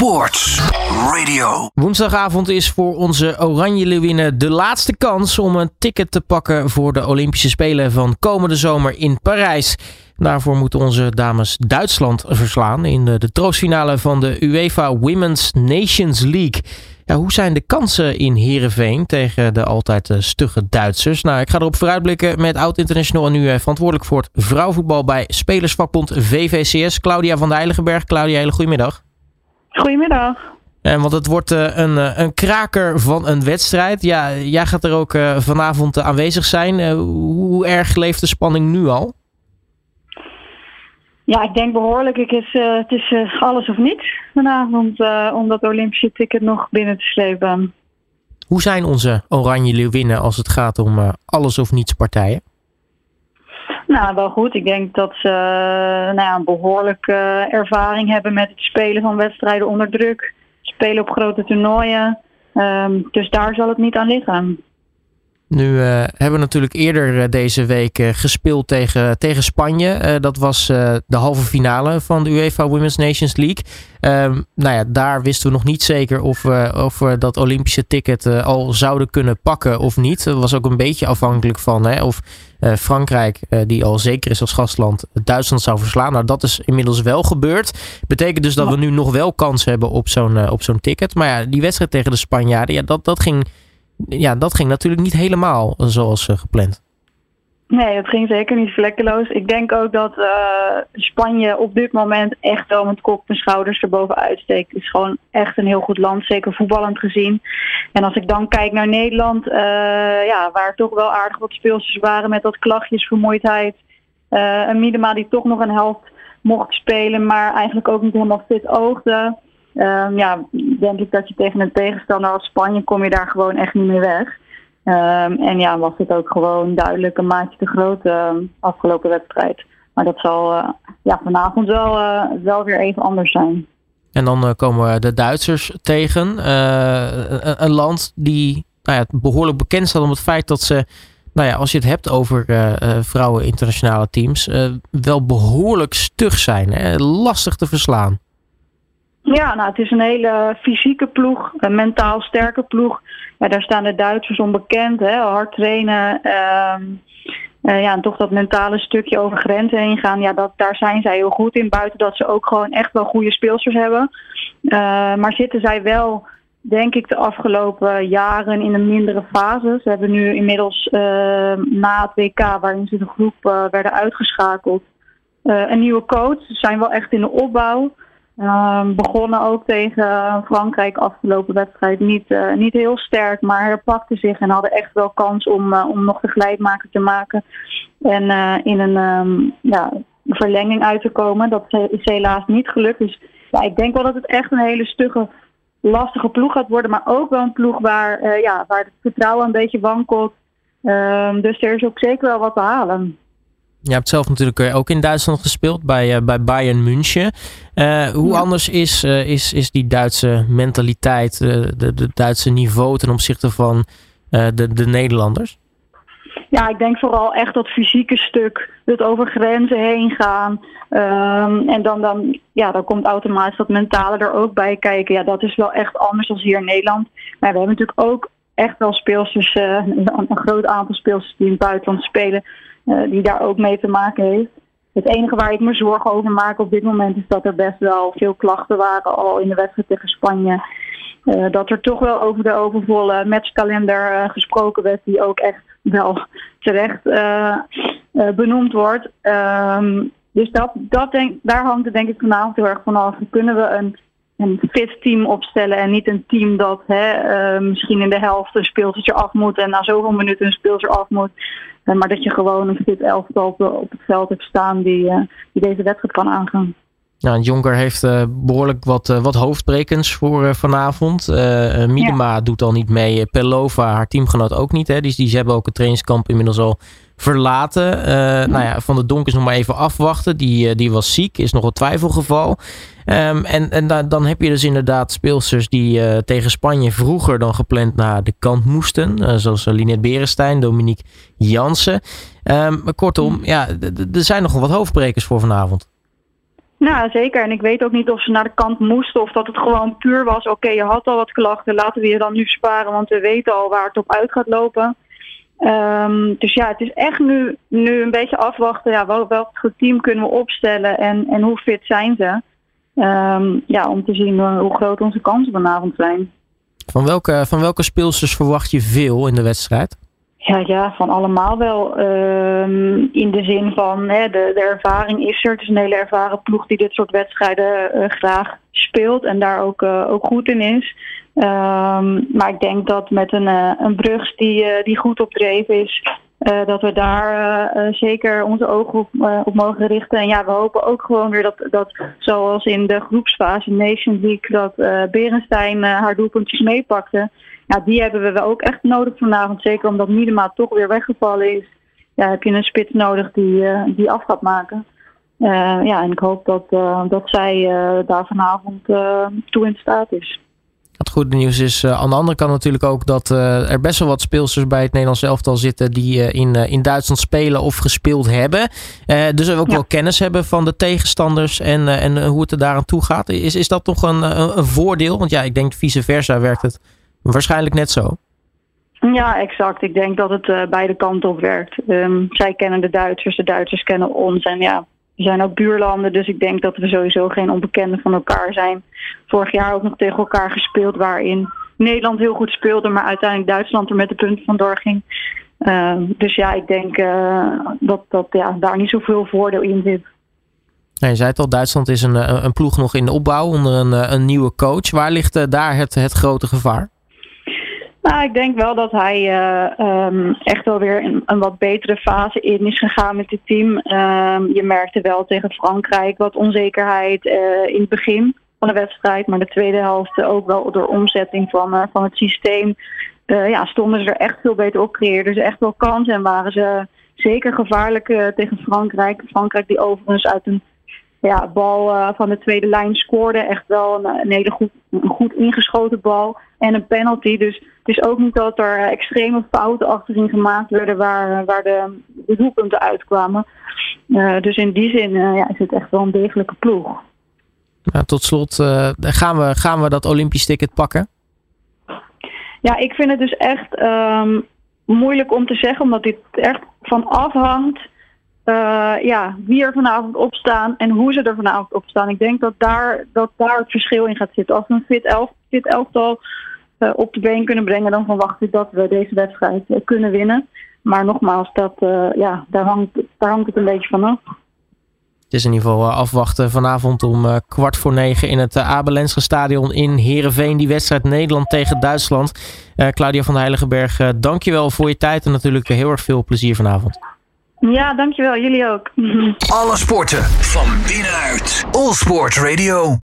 Sports Radio. Woensdagavond is voor onze Oranje Leeuwinnen de laatste kans om een ticket te pakken voor de Olympische Spelen van komende zomer in Parijs. Daarvoor moeten onze dames Duitsland verslaan in de, de troostfinale van de UEFA Women's Nations League. Ja, hoe zijn de kansen in Heerenveen tegen de altijd eh, stugge Duitsers? Nou, ik ga erop vooruitblikken met oud-international en nu eh, verantwoordelijk voor het vrouwenvoetbal bij Spelersvakbond VVCS, Claudia van der Heiligenberg. Claudia, hele goedemiddag. Goedemiddag. En want het wordt eh, een, eh, een kraker van een wedstrijd. Ja, jij gaat er ook eh, vanavond eh, aanwezig zijn. Eh, hoe erg leeft de spanning nu al? Ja, ik denk behoorlijk. Ik is, eh, het is eh, alles of niets vanavond eh, om dat Olympische ticket nog binnen te slepen. Hoe zijn onze Oranje Leeuwinnen als het gaat om eh, alles of niets partijen? Nou, wel goed. Ik denk dat ze eh, nou ja, een behoorlijke eh, ervaring hebben met het spelen van wedstrijden onder druk. Spelen op grote toernooien. Ehm, dus daar zal het niet aan liggen. Nu eh, hebben we natuurlijk eerder eh, deze week eh, gespeeld tegen, tegen Spanje. Dat was de halve finale van de UEFA Women's Nations League. Ehm, nou ja, daar wisten we nog niet zeker of we, of we dat Olympische ticket al zouden kunnen pakken of niet. Dat was ook een beetje afhankelijk van hè, of Frankrijk, die al zeker is als gastland, Duitsland zou verslaan. Nou, dat is inmiddels wel gebeurd. Betekent dus dat we nu nog wel kans hebben op zo'n op zo'n ticket. Maar ja, die wedstrijd tegen de Spanjaarden, ja, dat, dat ging ja, dat ging natuurlijk niet helemaal zoals eh, gepland. Nee, het ging zeker niet vlekkeloos. Ik denk ook dat eh, Spanje op dit moment echt wel met kop en schouders erboven uitsteekt. Het is gewoon echt een heel goed land, zeker voetballend gezien. En als ik dan kijk naar Nederland, eh, ja, waar toch wel aardig wat speelsters waren met wat klachtjes, vermoeidheid. Eh, een Miedema die toch nog een helft mocht spelen, maar eigenlijk ook niet helemaal fit oogde. Ehm, ja, denk ik dat je tegen een tegenstander als Spanje kom je daar gewoon echt niet meer weg. Ehm, en ja, was het ook gewoon duidelijk een maatje te groot uh, afgelopen wedstrijd. Maar dat zal uh, ja, vanavond wel, uh, wel weer even anders zijn. En dan uh, komen de Duitsers tegen. Een, een, land die nou ja, behoorlijk bekend staat om het feit dat ze, nou ja, als je het hebt over vrouwen internationale teams, wel behoorlijk stug zijn. Hè? Lastig te verslaan. Ja, nou, het is een hele fysieke ploeg, een mentaal sterke ploeg. Daar staan de Duitsers onbekend, hè, hard trainen. Uh, uh, ja, en toch dat mentale stukje over grenzen heen gaan. Ja, dat, daar zijn zij heel goed in. Buiten dat ze ook gewoon echt wel goede speelsters hebben. Uh, maar zitten zij wel, denk ik, de afgelopen jaren in een mindere fase. Ze hebben nu inmiddels na het WK, waarin ze de groep werden uitgeschakeld, een nieuwe coach. Ze zijn wel echt in de opbouw. Um, begonnen ook tegen Frankrijk afgelopen wedstrijd niet, uh, niet heel sterk, maar herpakten zich en hadden echt wel kans om, uh, om nog de gelijkmaker te maken. En uh, in een um, ja, verlenging uit te komen. Dat is helaas niet gelukt. Dus ja, ik denk wel dat het echt een hele stugge, lastige ploeg gaat worden. Maar ook wel een ploeg waar, ja, waar het vertrouwen een beetje wankelt. Um, dus er is ook zeker wel wat te halen. Je hebt zelf natuurlijk ook in Duitsland gespeeld, bij, uh, bij Bayern München. Uh, hoe ja. anders is, is, is die Duitse mentaliteit, de, de Duitse niveau ten opzichte van de, de Nederlanders? Ja, ik denk vooral echt dat fysieke stuk, het over grenzen heen gaan. Um, en dan, dan, ja, dan komt automatisch dat mentale er ook bij kijken. Ja, dat is wel echt anders dan hier in Nederland. Maar we hebben natuurlijk ook echt wel speelsters, een, een groot aantal speelsters die in het buitenland spelen die daar ook mee te maken heeft. Het enige waar ik me zorgen over maak op dit moment is dat er best wel veel klachten waren al in de wedstrijd tegen Spanje. Uh, dat er toch wel over de overvolle matchkalender uh, gesproken werd, die ook echt wel terecht benoemd wordt. Um, dus dat, dat denk, daar hangt het denk ik vanavond heel erg vanaf. Kunnen we een, een fit team opstellen en niet een team dat hè, misschien in de helft een speeltje af moet en na zoveel minuten een speeltje af moet. Maar dat je gewoon een fit elftal op, op het veld hebt staan die, uh, die deze wedstrijd kan aangaan. Nou, Jonker heeft behoorlijk wat, wat hoofdbrekens voor vanavond. Miedema ja. doet al niet mee. Pelova, haar teamgenoot ook niet. Hè? Die, die hebben ook het trainingskamp inmiddels al verlaten. Ja. Nou ja, Van de Donk is nog maar even afwachten. Die, die was ziek, is nog een twijfelgeval. Um, en en da dan heb je dus inderdaad speelsters die tegen Spanje vroeger dan gepland naar de kant moesten. zoals Linette Berenstein, Dominique Jansen. Um, maar kortom, ja, er zijn nog wat hoofdbrekers voor vanavond. Nou, zeker. En ik weet ook niet of ze naar de kant moesten of dat het gewoon puur was. Oké, je had al wat klachten, laten we je dan nu sparen, want we weten al waar het op uit gaat lopen. Um, dus ja, het is echt nu, nu een beetje afwachten. Ja, wel, welk team kunnen we opstellen en, en hoe fit zijn ze? Um, ja, om te zien hoe groot onze kansen vanavond zijn. Van welke, van welke speelsters verwacht je veel in de wedstrijd? Ja, ja van allemaal wel. Um, in de zin van hè, de, de ervaring is er. Het is een hele ervaren ploeg die dit soort wedstrijden uh, graag speelt en daar ook, uh, ook goed in is. Um, maar ik denk dat met een, uh, een Brugs die, die goed op dreef is, uh, dat we daar uh, zeker onze ogen op, op, mogen richten. En ja, we hopen ook gewoon weer dat, dat zoals in de groepsfase Nation League, dat Berenstein haar doelpuntjes meepakte. Ja, die hebben we wel ook echt nodig vanavond. Zeker omdat Miedema toch weer weggevallen is. Ja, heb je een spits nodig die, die af gaat maken. ja, en ik hoop dat, dat zij daar vanavond toe in staat is. Het goede nieuws is uh, aan de andere kant natuurlijk ook dat uh, er best wel wat speelsters bij het Nederlands elftal zitten die uh, in, in Duitsland spelen of gespeeld hebben. dus we ook ja. wel kennis hebben van de tegenstanders en, en hoe het er daaraan toe gaat. Is, is dat toch een, een, een voordeel? Want ja, ik denk vice versa werkt het waarschijnlijk net zo. Ja, exact. Ik denk dat het beide kanten op werkt. Um, zij kennen de Duitsers, de Duitsers kennen ons. En ja, we zijn ook buurlanden, dus ik denk dat we sowieso geen onbekenden van elkaar zijn. Vorig jaar ook nog tegen elkaar gespeeld, waarin Nederland heel goed speelde, maar uiteindelijk Duitsland er met de punten vandoor ging. Uh, dus ja, ik denk uh, dat, dat ja, daar niet zoveel voordeel in zit. Nee, je zei het al, Duitsland is een, een ploeg nog in de opbouw onder een, een nieuwe coach. Waar ligt daar het, het grote gevaar? Nou, ik denk wel dat hij uh, um, echt wel weer een, een, wat betere fase in is gegaan met het team. Um, je merkte wel tegen Frankrijk wat onzekerheid uh, in het begin van de wedstrijd. Maar de tweede helft ook wel door omzetting van, uh, van het systeem. ja, stonden ze er echt veel beter op, creëerden ze echt wel kansen. En waren ze zeker gevaarlijk tegen Frankrijk. Frankrijk die overigens uit een ja, bal uh, van de tweede lijn scoorde. Echt wel een, een hele goed, een goed ingeschoten bal. En een penalty. Dus het is ook niet dat er extreme fouten achterin gemaakt werden waar, waar de, de doelpunten uitkwamen. Uh, dus in die zin uh, ja, is het echt wel een degelijke ploeg. Nou, tot slot, gaan, we, gaan we dat Olympisch ticket pakken? Ja, ik vind het dus echt um, moeilijk om te zeggen, omdat dit echt van afhangt uh, ja, wie er vanavond op staan en hoe ze er vanavond op staan. Ik denk dat daar, dat daar het verschil in gaat zitten. Als we een fit, elf, fit elftal uh, op de been kunnen brengen, dan verwacht ik dat we deze wedstrijd uh, kunnen winnen. Maar nogmaals, dat, ja, daar, hangt, daar hangt het een beetje van af. Het is in ieder geval afwachten vanavond om kwart voor negen in het Abelensche stadion in Heerenveen. Die wedstrijd Nederland tegen Duitsland. Claudia van de Heiligenberg, dankjewel voor je tijd en natuurlijk heel erg veel plezier vanavond. Ja, dankjewel. Jullie ook. Alle sporten van binnenuit. All Sport Radio.